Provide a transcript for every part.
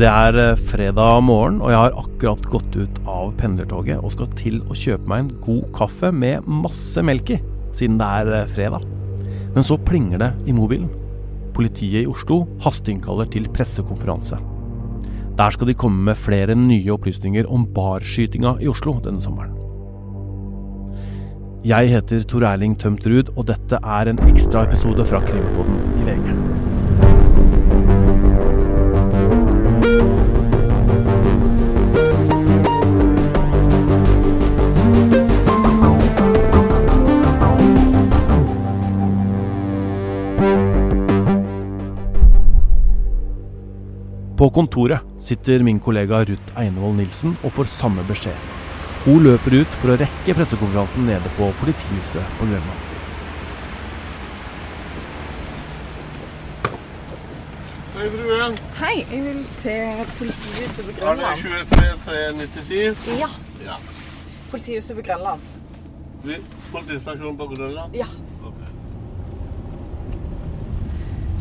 Det er eh, fredag morgen, og jeg har akkurat gått ut av pendlertoget og skal til å kjøpe meg en god kaffe med masse melk i, siden det er eh, fredag. Men så plinger det i mobilen. Politiet i Oslo hasteinnkaller til pressekonferanse. Der skal de komme med flere nye opplysninger om barskytinga i Oslo denne sommeren. Jeg heter Tor Erling Tømt Ruud, og dette er en ekstraepisode fra Krimpodden i VG. På kontoret sitter min kollega Ruth Einevold Nilsen og får samme beskjed. Hun løper ut for å rekke pressekonferansen nede på politihuset på Grønland. Hei, fruen. Hei, jeg vil til politihuset på Grønland. Er det 23397? Ja, Ja. politihuset på Grønland. Politistasjonen på Grønland? Ja. Ok.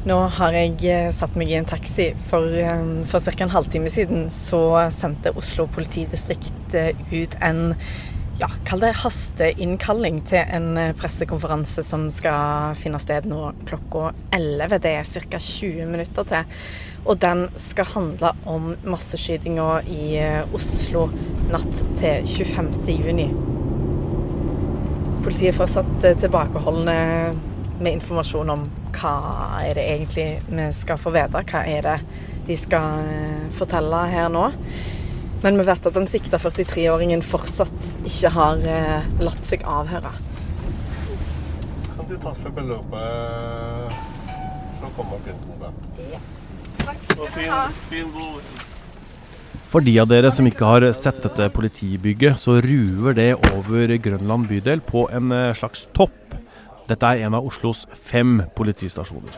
Nå har jeg eh, satt meg i en taxi. For, eh, for ca. en halvtime siden så sendte Oslo politidistrikt eh, ut en ja, kall det hasteinnkalling til en pressekonferanse som skal finne sted nå klokka 11. Det er ca. 20 minutter til. Og den skal handle om masseskytinga i Oslo natt til 25. juni. Politiet er fortsatt tilbakeholdne med informasjon om hva er det egentlig vi skal få vite. Hva er det de skal eh, fortelle her nå. Men vi vet at den sikta 43-åringen fortsatt ikke har eh, latt seg avhøre. Kan du ta seg beløpet som kommer til den Ja. Takk skal fin, fin. For de av dere som ikke har sett dette politibygget, så ruver det over Grønland bydel på en eh, slags topp. Dette er en av Oslos fem politistasjoner.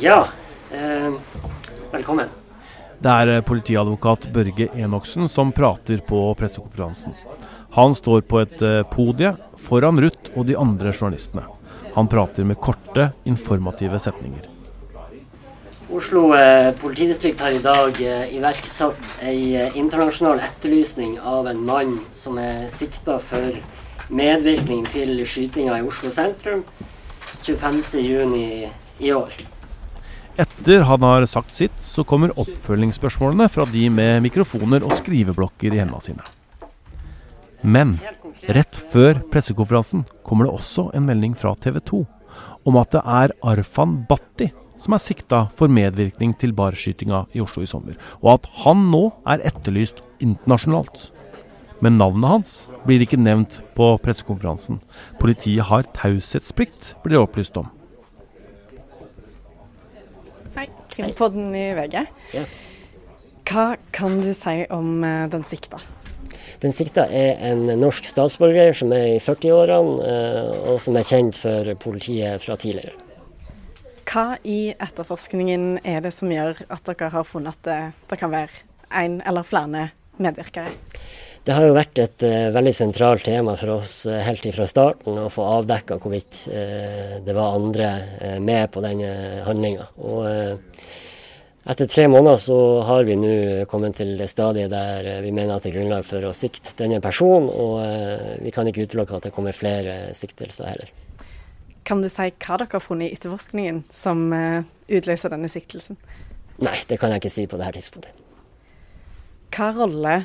Ja, eh, velkommen. Det er eh, politiadvokat Børge Enoksen som prater på pressekonferansen. Han står på et eh, podie foran Ruth og de andre journalistene. Han prater med korte, informative setninger. Oslo eh, politidistrikt har i dag eh, iverksatt ei eh, internasjonal etterlysning av en mann som er sikta for medvirkning til skytinga i Oslo sentrum 25.6 i år. Etter han har sagt sitt, så kommer oppfølgingsspørsmålene fra de med mikrofoner og skriveblokker i hendene sine. Men rett før pressekonferansen kommer det også en melding fra TV 2 om at det er Arfan Bhatti som er sikta for medvirkning til barskytinga i Oslo i sommer, og at han nå er etterlyst internasjonalt. Men navnet hans blir ikke nevnt på pressekonferansen. Politiet har taushetsplikt, blir det opplyst om. Hei, Krimpodden i VG. Hva kan du si om eh, den sikta? Den sikta er en norsk statsborger som er i 40-årene, eh, og som er kjent for politiet fra tidligere. Hva i etterforskningen er det som gjør at dere har funnet at det, det kan være en eller flere medvirkere? Det har jo vært et uh, veldig sentralt tema for oss uh, helt fra starten å få avdekka hvorvidt uh, det var andre med på denne handlinga. Og etter tre måneder så har vi nå kommet til det stadiet der vi mener at det er grunnlag for å sikte denne personen, og vi kan ikke utelukke at det kommer flere siktelser heller. Kan du si hva dere har funnet i etterforskningen som utløser denne siktelsen? Nei, det kan jeg ikke si på dette tidspunktet. Hva rolle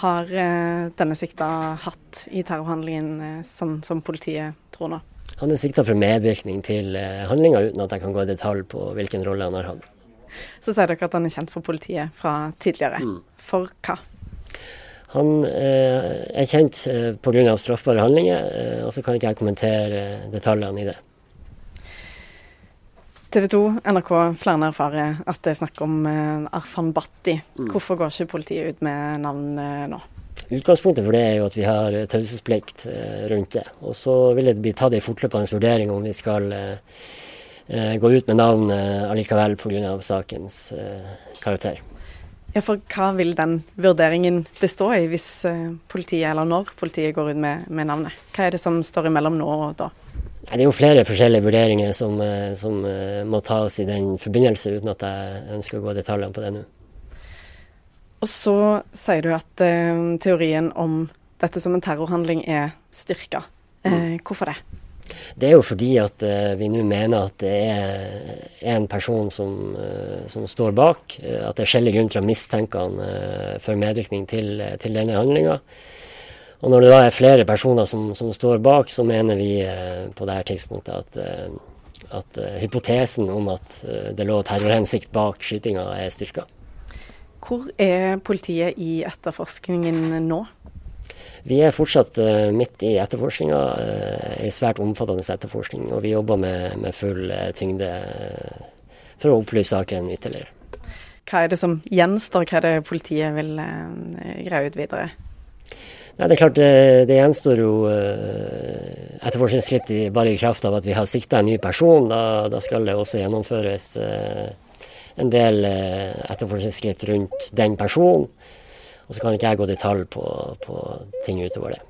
har eh, denne sikta hatt i terrorhandlingen eh, som, som politiet tror nå? Han er sikta for medvirkning til eh, handlinga, uten at jeg kan gå i detalj på hvilken rolle han har hatt. Så sier dere at han er kjent for politiet fra tidligere. Mm. For hva? Han eh, er kjent eh, pga. straffbare handlinger, eh, og så kan ikke jeg kommentere detaljene i det. TV 2, NRK, flere erfarer at det er snakk om eh, Arfan Bhatti. Mm. Hvorfor går ikke politiet ut med navn eh, nå? Utgangspunktet for det er jo at vi har taushetsplikt eh, rundt det. Og så vil det bli tatt en fortløpende vurdering om vi skal gå ut med navn allikevel pga. sakens karakter. Ja, for hva vil den vurderingen bestå i hvis politiet, eller når politiet går ut med, med navnet? Hva er det som står imellom nå og da? Det er jo flere forskjellige vurderinger som, eh, som må tas i den forbindelse, uten at jeg ønsker å gå i detaljene på det nå. Og så sier du at uh, teorien om dette som en terrorhandling er styrka. Uh, hvorfor det? Det er jo fordi at uh, vi nå mener at det er en person som, som står bak. at det er skjellig grunn til å mistenke han for medvirkning til, til denne handlinga. Og når det da er flere personer som, som står bak, så mener vi på dette tidspunktet at, at hypotesen om at det lå terrorhensikt bak skytinga, er styrka. Hvor er politiet i etterforskningen nå? Vi er fortsatt midt i etterforskninga, en svært omfattende etterforskning. Og vi jobber med, med full tyngde for å opplyse saken ytterligere. Hva er det som gjenstår, hva er det politiet vil greie ut videre? Nei, det er klart, det, det gjenstår jo etterforskningsskritt bare i kraft av at vi har sikta en ny person. Da, da skal det også gjennomføres en del eh, etterforskningsskritt rundt den personen. Og så kan ikke jeg gå i detalj på, på ting utover det.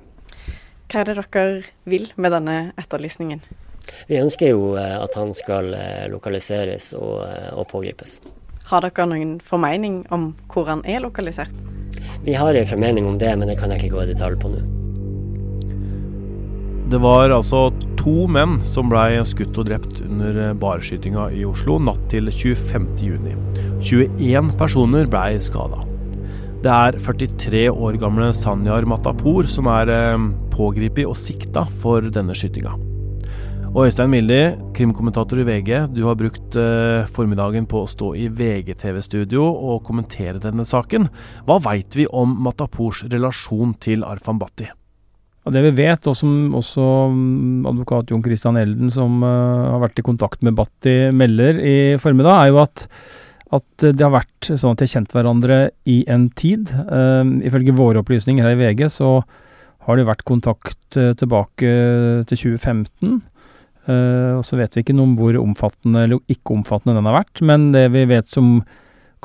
Hva er det dere vil med denne etterlysningen? Vi ønsker jo eh, at han skal eh, lokaliseres og, og pågripes. Har dere noen formening om hvor han er lokalisert? Vi har en formening om det, men det kan jeg ikke gå i detalj på nå. Det var altså to menn som blei skutt og drept under barskytinga i Oslo natt til 25.6. 21 personer blei skada. Det er 43 år gamle Sanyar Matapour som er eh, pågrepet og sikta for denne skytinga. Og Øystein Milli, krimkommentator i VG, du har brukt eh, formiddagen på å stå i VGTV-studio og kommentere denne saken. Hva veit vi om Matapors relasjon til Arfan Bhatti? Ja, Det vi vet, og som også mm, advokat Jon Christian Elden, som uh, har vært i kontakt med Batti, melder i formiddag, er jo at, at det har vært sånn at de har kjent hverandre i en tid. Uh, ifølge våre opplysninger her i VG så har det vært kontakt uh, tilbake til 2015. og så vet vi ikke noe om hvor omfattende eller ikke omfattende den har vært, men det vi vet som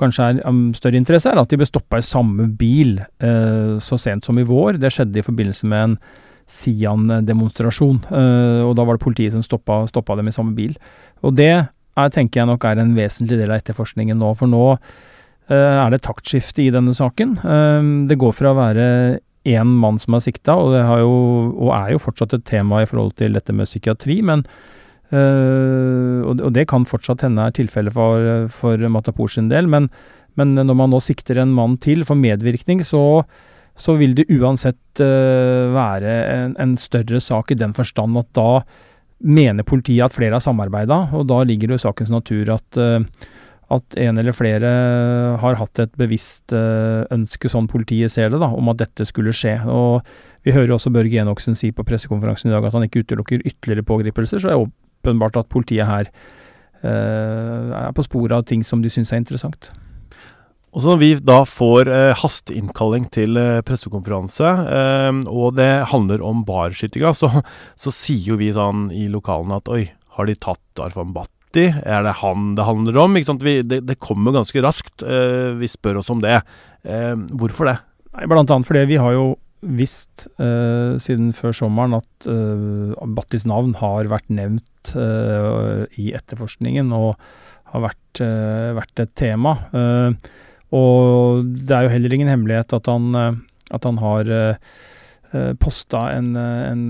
kanskje er av større interesse, er at de ble stoppa i samme bil uh, så sent som i vår. Det skjedde i forbindelse med en Sian-demonstrasjon, uh, og da var det politiet som stoppa, stoppa, dem i samme bil. Og det er, tenker jeg nok er en vesentlig del av etterforskningen nå, for nå er det taktskifte i denne saken. Det går fra å være én mann som er sikta, og, og er jo fortsatt et tema i forhold til dette med psykiatri, men Uh, og, og, det kan fortsatt hende er tilfellet for, for Matapour sin del, men, men, når man nå sikter en mann til for medvirkning, så, så vil det uansett uh, være en, en, større sak i den forstand at da mener politiet at flere har samarbeida, og da ligger det i sakens natur at, uh, at en eller flere har hatt et bevisst ønske, sånn politiet ser det, da, om at dette skulle skje. og vi hører også Børge Enoksen si på pressekonferansen i dag at han ikke utelukker ytterligere pågripelser, så jeg åpenbart at politiet her eh, er på sporet av ting som de syns er interessant. Og så Når vi da får eh, hasteinnkalling til eh, pressekonferanse, eh, og det handler om barskytinga, så, så, sier jo vi sånn i lokalene at oi, har de tatt Arfan Bhatti? Er det han det handler om? Vi, det, det, kommer ganske raskt. Uh, vi spør oss om det. Uh, hvorfor det? Blant annet fordi vi har jo visst uh, siden før sommeren at Battis navn har vært nevnt i etterforskningen og har vært, vært et tema. og det er jo heller ingen hemmelighet at han, at han har posta en, en,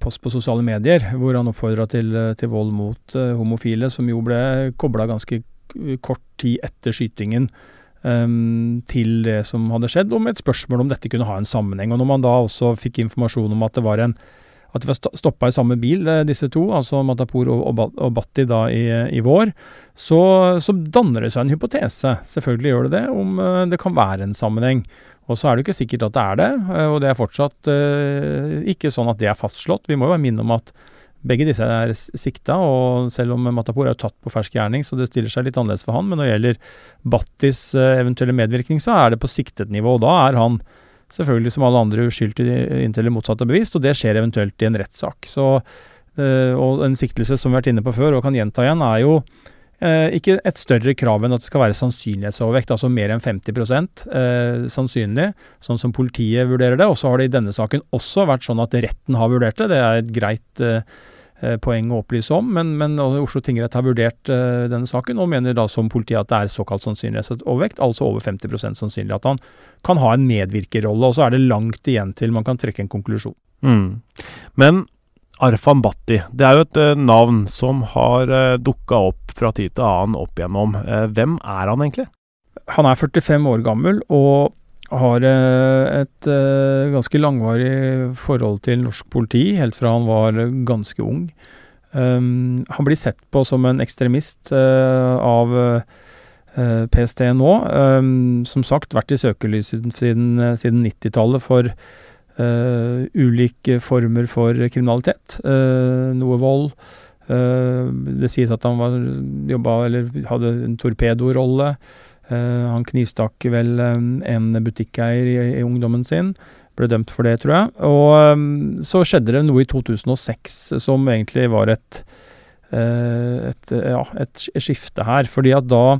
post på sosiale medier hvor han oppfordra til, til, vold mot homofile, som jo ble kobla ganske kort tid etter skytingen um, til det som hadde skjedd, og med et spørsmål om dette kunne ha en sammenheng. Og når man da også fikk informasjon om at det var en at de var stoppa i samme bil, eh, disse to, altså Matapour og, og, Batti da i, i vår, så, så, danner det seg en hypotese, selvfølgelig gjør det det, om det kan være en sammenheng. Og så er det ikke sikkert at det er det, uh, og det er fortsatt uh, ikke sånn at det er fastslått. Vi må jo bare minne om at begge disse er sikta, og selv om Matapour er tatt på fersk gjerning, så det stiller seg litt annerledes for han. Men når det gjelder Battis uh, eventuelle medvirkning, så er det på siktet nivå. Og da er han selvfølgelig som alle andre uskyldig inntil det motsatte bevist, og det skjer eventuelt i en rettssak. Og en siktelse som vi har vært inne på før, og kan gjenta igjen, er jo uh, ikke et større krav enn at det skal være sannsynlighetsovervekt, altså mer enn 50 eh, sannsynlig, sånn som politiet vurderer det. Og så har det i denne saken også vært sånn at retten har vurdert det. Det er et greit eh, poeng å opplyse om. Men, men Oslo tingrett har vurdert eh, denne saken, og mener da som politiet at det er såkalt sannsynlighetsovervekt, altså over 50% sannsynlig at han kan ha en medvirkerrolle. Og så er det langt igjen til man kan trekke en konklusjon. Mm. Men Arfan Bhatti, det er jo et uh, navn som har uh, dukka opp fra tid til annen opp igjennom. Uh, hvem er han egentlig? Han er 45 år gammel og har uh, et ganske langvarig forhold til norsk politi, helt fra han var ganske ung. Um, han blir sett på som en ekstremist av PST nå. Um, som sagt, vært i søkelyset siden, siden 90-tallet for Uh, ulike former for kriminalitet. Uh, noe vold. Uh, det sies at han var, jobba, hadde en torpedorolle. han knivstakk vel en butikkeier i, i, ungdommen sin. Ble dømt for det, tror jeg. Og um, så skjedde det noe i 2006 som egentlig var et, et, ja, et skifte her. Fordi at da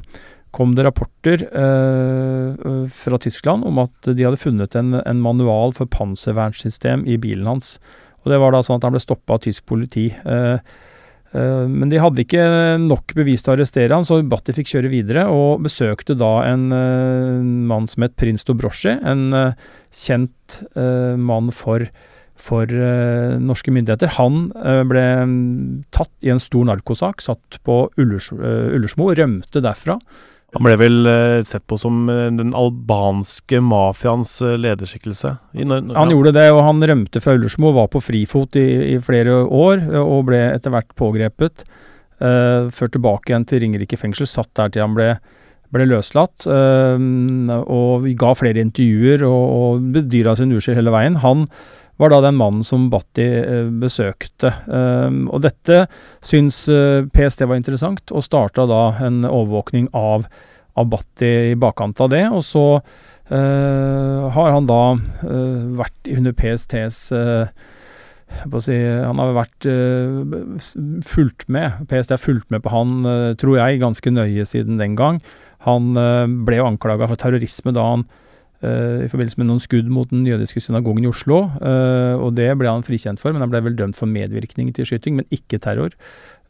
kom det rapporter eh, fra Tyskland om at de hadde funnet en, en manual for panservernsystem i bilen hans. Og Det var da sånn at han ble stoppa av tysk politi. Eh, eh, men de hadde ikke nok bevis til å arrestere han, så Batti fikk kjøre videre, og besøkte da en eh, mann som het prins Dobrosji, en eh, kjent eh, mann for for norske myndigheter. Han ble um, tatt i en stor narkosak, satt på Ullers, uh, Ullersmo, rømte derfra. Han ble vel uh, sett på som uh, den albanske mafiaens uh, lederskikkelse? han gjorde det, og han rømte fra Ullersmo, var på frifot i, i flere år og ble etter hvert pågrepet. ført tilbake igjen til Ringerike fengsel, satt der til han ble, ble løslatt. og ga flere intervjuer og, og bedyra sin uskyld hele veien. Han var da den mannen som Batti eh, besøkte. Um, og dette syns eh, PST var interessant, og starta da en overvåkning av, av Batti i bakkant av det. Og så uh, har han da vært under PSTs Si, han har vært uh, fulgt med. PST har fulgt med på han, uh, tror jeg, ganske nøye siden den gang. Han uh, ble jo anklaga for terrorisme da han i forbindelse med noen skudd mot den jødiske synagogen i Oslo. Uh, og Det ble han frikjent for, men han ble vel dømt for medvirkning til skyting, men ikke terror.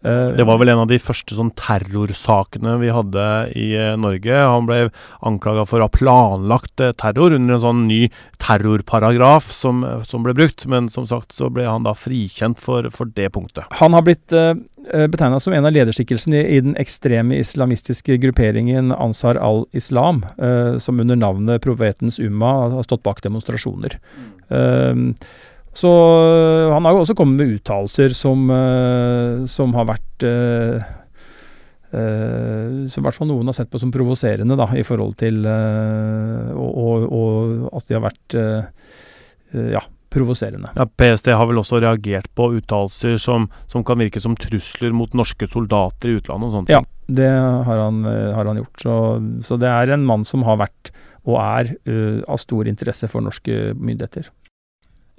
Uh, det var vel en av de første sånn terrorsakene vi hadde i Norge. Han ble anklaga for å ha planlagt terror under en sånn ny terrorparagraf som, som, ble brukt, men som sagt så ble han da frikjent for, for det punktet. Han har blitt uh, betegna som en av lederskikkelsene i, i, den ekstreme islamistiske grupperingen Ansar al-Islam, uh, som under navnet Profetens Umma har stått bak demonstrasjoner. Mm. Så han har jo også kommet med uttalelser som, eh, som har vært Uh, som i hvert fall noen har sett på som provoserende, da, i forhold til og, og, og, at de har vært ja, provoserende. Ja, PST har vel også reagert på uttalelser som, som, kan virke som trusler mot norske soldater i utlandet og sånne ting? Ja, det har han, har han gjort. Så, så, det er en mann som har vært, og er, uh, av stor interesse for norske myndigheter.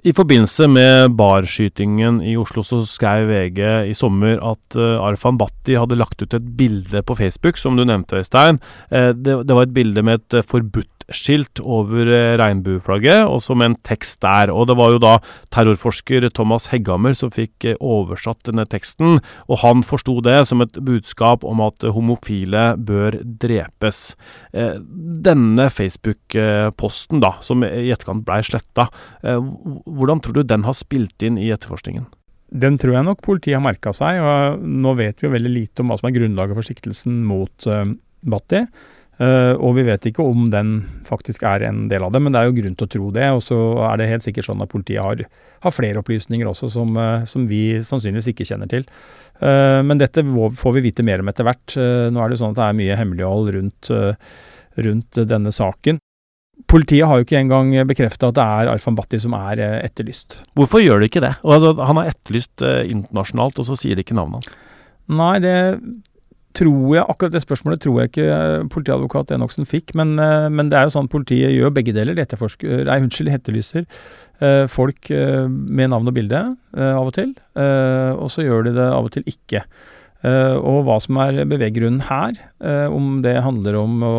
I forbindelse med barskytingen i Oslo så skrev VG i sommer at uh, Arfan Bhatti hadde lagt ut et bilde på Facebook, som du nevnte, Øystein. Uh, det, det, var et bilde med et uh, forbudt skilt over eh, regnbueflagget, og som en tekst der. Og det var jo da terrorforsker Thomas Hegghammer som fikk eh, oversatt denne teksten, og han forsto det som et budskap om at homofile bør drepes. Eh, denne Facebook-posten, da, som i etterkant blei sletta, hvordan tror du den har spilt inn i etterforskningen? Den tror jeg nok politiet har merka seg, og nå vet vi jo veldig lite om hva som er grunnlaget for siktelsen mot uh, Bhatti. Uh, og vi vet ikke om den faktisk er en del av det, men det er jo grunn til å tro det. Og så er det helt sikkert sånn at politiet har, har flere opplysninger også som, uh, som, vi sannsynligvis ikke kjenner til. Uh, men dette får vi vite mer om etter hvert. nå er det sånn at det er mye hemmelighold rundt, rundt denne saken. Politiet har jo ikke engang bekrefta at det er Arfan Bhatti som er etterlyst. Hvorfor gjør de ikke det? Altså, han er etterlyst internasjonalt, og så sier de ikke navnet hans. Nei, det tror jeg, akkurat det spørsmålet tror jeg ikke eh, politiadvokat Enoksen fikk, men, eh, men, det er jo sånn politiet gjør begge deler. De etterforsker, nei, unnskyld, etterlyser eh, folk med navn og bilde av og til, og så gjør de det av og til ikke. og hva som er beveggrunnen her, om det handler om å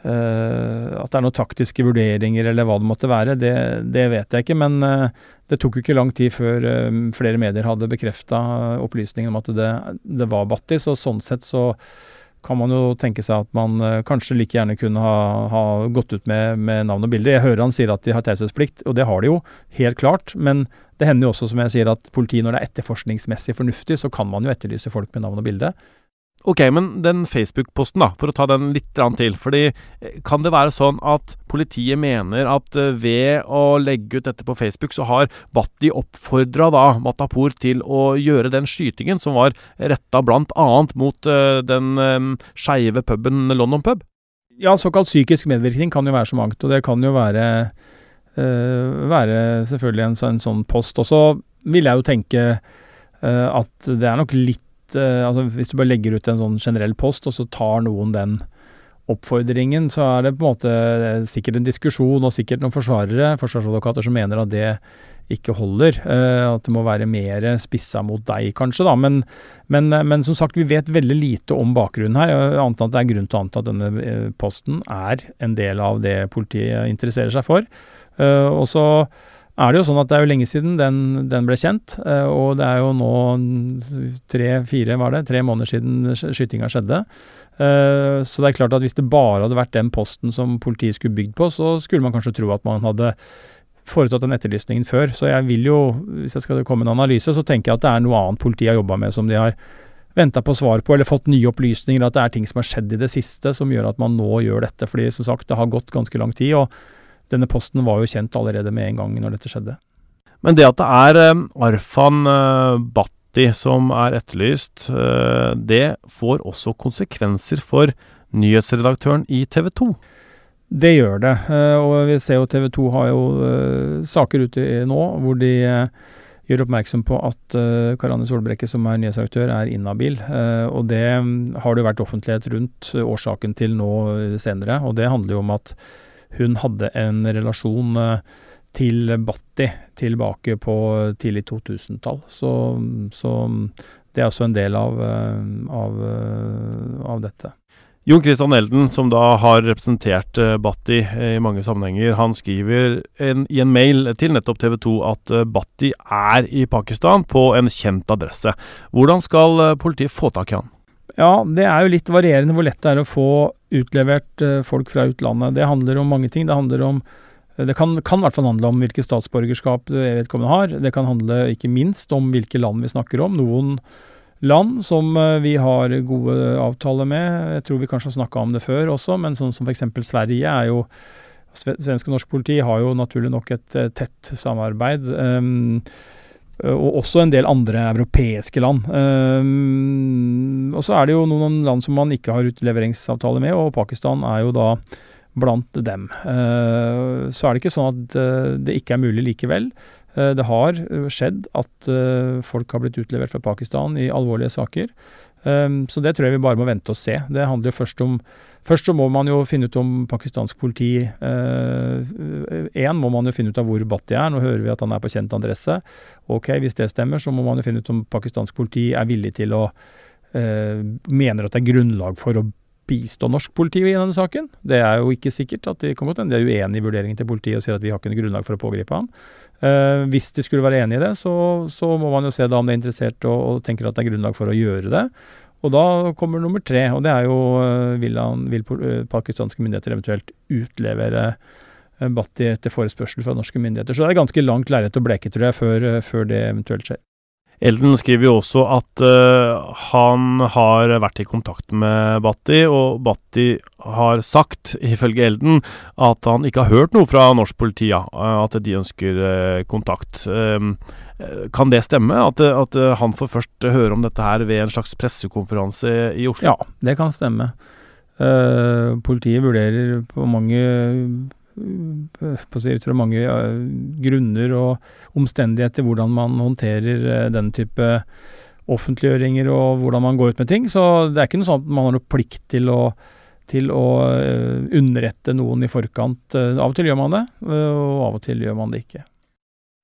at det er noen taktiske vurderinger eller hva det måtte være, det, det vet jeg ikke. Men det tok jo ikke lang tid før flere medier hadde bekrefta opplysningen om at det, det var Battis. Og sånn sett så kan man jo tenke seg at man kanskje like gjerne kunne ha, ha gått ut med, med, navn og bilde. Jeg hører han sier at de har taushetsplikt, og det har de jo, helt klart. Men det hender jo også, som jeg sier, at politiet, når det er etterforskningsmessig fornuftig, så kan man jo etterlyse folk med navn og bilde. Ok, men den Facebook-posten, da, for å ta den litt til. fordi eh, Kan det være sånn at politiet mener at eh, ved å legge ut dette på Facebook, så har Batti oppfordra da Matapour til å gjøre den skytingen som var retta bl.a. mot uh, den skeive puben London Pub? Ja, såkalt psykisk medvirkning kan jo være så mangt. Og det kan jo være, være selvfølgelig en, en, sånn post. Og så vil jeg jo tenke at det er nok litt altså Hvis du bare legger ut en sånn generell post, og så tar noen den oppfordringen, så er det på en måte sikkert en diskusjon, og sikkert noen forsvarere, forsvarsadvokater, som mener at det ikke holder. Uh, at det må være mer spissa mot deg, kanskje. da, men, men, men, som sagt, vi vet veldig lite om bakgrunnen her. Annet enn at det er grunn til å anta at denne eh, posten er en del av det politiet interesserer seg for. Og så er det jo sånn at det er jo lenge siden den, den ble kjent, eh, og det er jo nå tre-fire, var det, tre måneder siden skytinga skjedde. Eh, så det er klart at hvis det bare hadde vært den posten som politiet skulle bygd på, så skulle man kanskje tro at man hadde foretatt den etterlysningen før. Så jeg vil jo, hvis jeg skal komme med en analyse, så tenker jeg at det er noe annet politiet har jobba med som de har venta på svar på, eller fått nye opplysninger, at det er ting som har skjedd i det siste som gjør at man nå gjør dette. Fordi som sagt, det har gått ganske lang tid. og denne posten var jo kjent allerede med en gang når dette skjedde. Men det at det er eh, Arfan Bhatti Batti som er etterlyst, eh, det får også konsekvenser for nyhetsredaktøren i TV 2? Det gjør det. Og vi ser jo TV 2 har jo saker ute nå hvor de gjør oppmerksom på at Karane Solbrekke, som er nyhetsredaktør, er inhabil. Og det um, har det vært offentlighet rundt årsaken til nå senere. Og det handler jo om at hun hadde en relasjon eh, til Batti tilbake på tidlig 2000-tall. Så, så, det er også en del av, eh, av, eh, av dette. Jon Christian Elden, som da har representert Batti i mange sammenhenger, han skriver en, i en mail til nettopp TV 2 at Batti er i Pakistan på en kjent adresse. Hvordan skal politiet få tak i han? Ja, det er jo litt varierende hvor lett det er å få utlevert uh, folk fra utlandet. Det handler om mange ting. Det handler om uh, det kan, kan i hvert fall handle om hvilket statsborgerskap vedkommende har. Det kan handle ikke minst om hvilke land vi snakker om. Noen land som uh, vi har gode avtaler med. Jeg tror vi kanskje har snakka om det før også, men sånn som f.eks. Sverige er jo Svensk og norsk politi har jo naturlig nok et tett samarbeid. Um, Eh, og også en del andre europeiske land. Um, og så er det jo noen land som man ikke har utleveringsavtale med, og Pakistan er jo da blant dem. Uh, så er det ikke sånn at uh, det ikke er mulig likevel. Uh, det har skjedd at folk har blitt utlevert fra Pakistan i alvorlige saker. Um, så det tror jeg vi bare må vente og se. Det handler jo først om Først så må man jo finne ut om pakistansk politi Én uh, må man jo finne ut av hvor Bhatti er. Nå hører vi at han er på kjent adresse. Ok, Hvis det stemmer, så må man jo finne ut om pakistansk politi er villig til å uh, Mener at det er grunnlag for å bistå norsk politi i denne saken. Det er jo ikke sikkert at de kommer til. De er uenig i vurderingen til politiet og sier at vi har ikke noe grunnlag for å pågripe ham. Uh, hvis de skulle være enig i det, så, så, må man jo se da om de er interessert og, og, tenker at det er grunnlag for å gjøre det. Og da kommer nummer tre, og det er jo uh, vil, han, vil uh, pakistanske myndigheter eventuelt utlevere Bhatti etter forespørsel fra norske myndigheter. Så det er ganske langt lerret å bleke, tror jeg, før, før det eventuelt skjer. Elden skriver jo også at uh, han har vært i kontakt med Batti, og Batti har sagt, ifølge Elden, at han ikke har hørt noe fra norsk politi, ja, at de ønsker uh, kontakt. Um, kan det stemme? At, at, han får først høre om dette her ved en slags pressekonferanse i Oslo? Ja, det kan stemme. Uh, politiet vurderer på mange ut fra mange grunner og omstendigheter hvordan man håndterer uh, den type offentliggjøringer og hvordan man går ut med ting. Så det er ikke noe sånn at man har noe plikt til å, til å uh, underrette noen i forkant. Uh, av og til gjør man det, og av og til gjør man det ikke.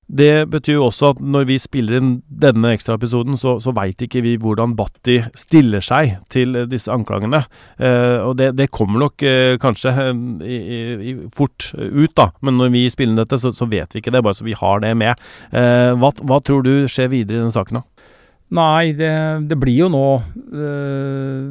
Det betyr jo også at når vi spiller inn denne ekstraepisoden, så, så veit ikke vi hvordan Batti stiller seg til disse anklagene. Eh, og det, det, kommer nok eh, kanskje eh, i, i, fort ut, da. Men når vi spiller inn dette, så, så, vet vi ikke det, bare så vi har det med. Eh, hva, hva, tror du skjer videre i denne saken, da? Nei, det, det blir jo nå øh,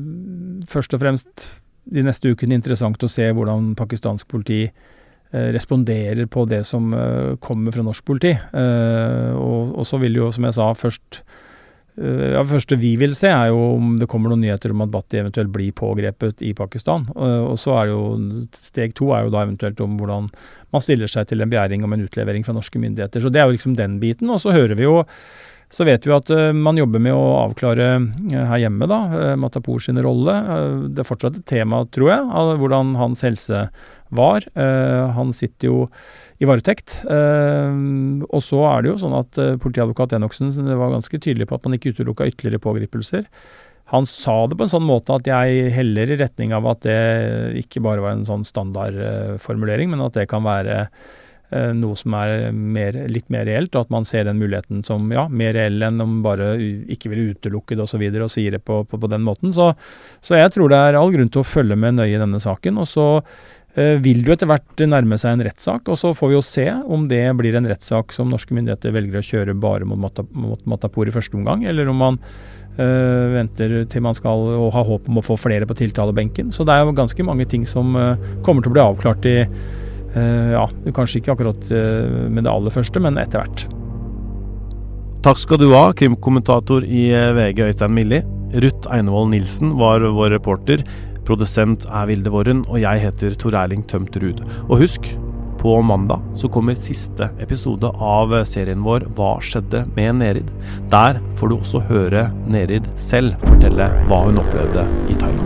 først og fremst de neste ukene interessant å se hvordan pakistansk politi Eh, responderer på det som eh, kommer fra norsk politi. Eh, og, og, så vil jo, som jeg sa, først ja, Det første vi vil se, er jo om det kommer noen nyheter om at Bhatti eventuelt blir pågrepet i Pakistan. Og så er jo Steg to er jo da eventuelt om hvordan man stiller seg til en begjæring om en utlevering fra norske myndigheter. Så det er jo liksom den biten. Og så hører vi jo så vet vi at uh, man jobber med å avklare her hjemme da, Matapour sin rolle. det er fortsatt et tema, tror jeg, av hvordan hans helse var. Uh, han sitter jo i varetekt. Uh, og så er det jo sånn at uh, politiadvokat Enoksen var ganske tydelig på at man ikke utelukka ytterligere pågripelser. Han sa det på en sånn måte at jeg heller i retning av at det ikke bare var en sånn standardformulering, men at det kan være noe som er mer, litt mer reelt, og at man ser den muligheten som ja, mer reell enn om bare ikke ville utelukke det osv. Og, så videre, og sier det på, på, på den måten. Så, så, jeg tror det er all grunn til å følge med nøye i denne saken. Og så Eh, vil det jo etter hvert nærme seg en rettssak, og så får vi jo se om det blir en rettssak som norske myndigheter velger å kjøre bare mot, Mata, mot Matapour i første omgang, eller om man øh, venter til man skal og har håp om å få flere på tiltalebenken. Så det er jo ganske mange ting som øh, kommer til å bli avklart i øh, ja, kanskje ikke akkurat med det aller første, men etter hvert. Takk skal du ha, krimkommentator i VG Øystein Milli. Ruth Einevold Nilsen var vår reporter. Produsent er Vilde Worren, og jeg heter Tor Erling Tømt Ruud. Og husk, på mandag så kommer siste episode av serien vår Hva skjedde med Nerid? Der får du også høre Nerid selv fortelle hva hun opplevde i Thailand.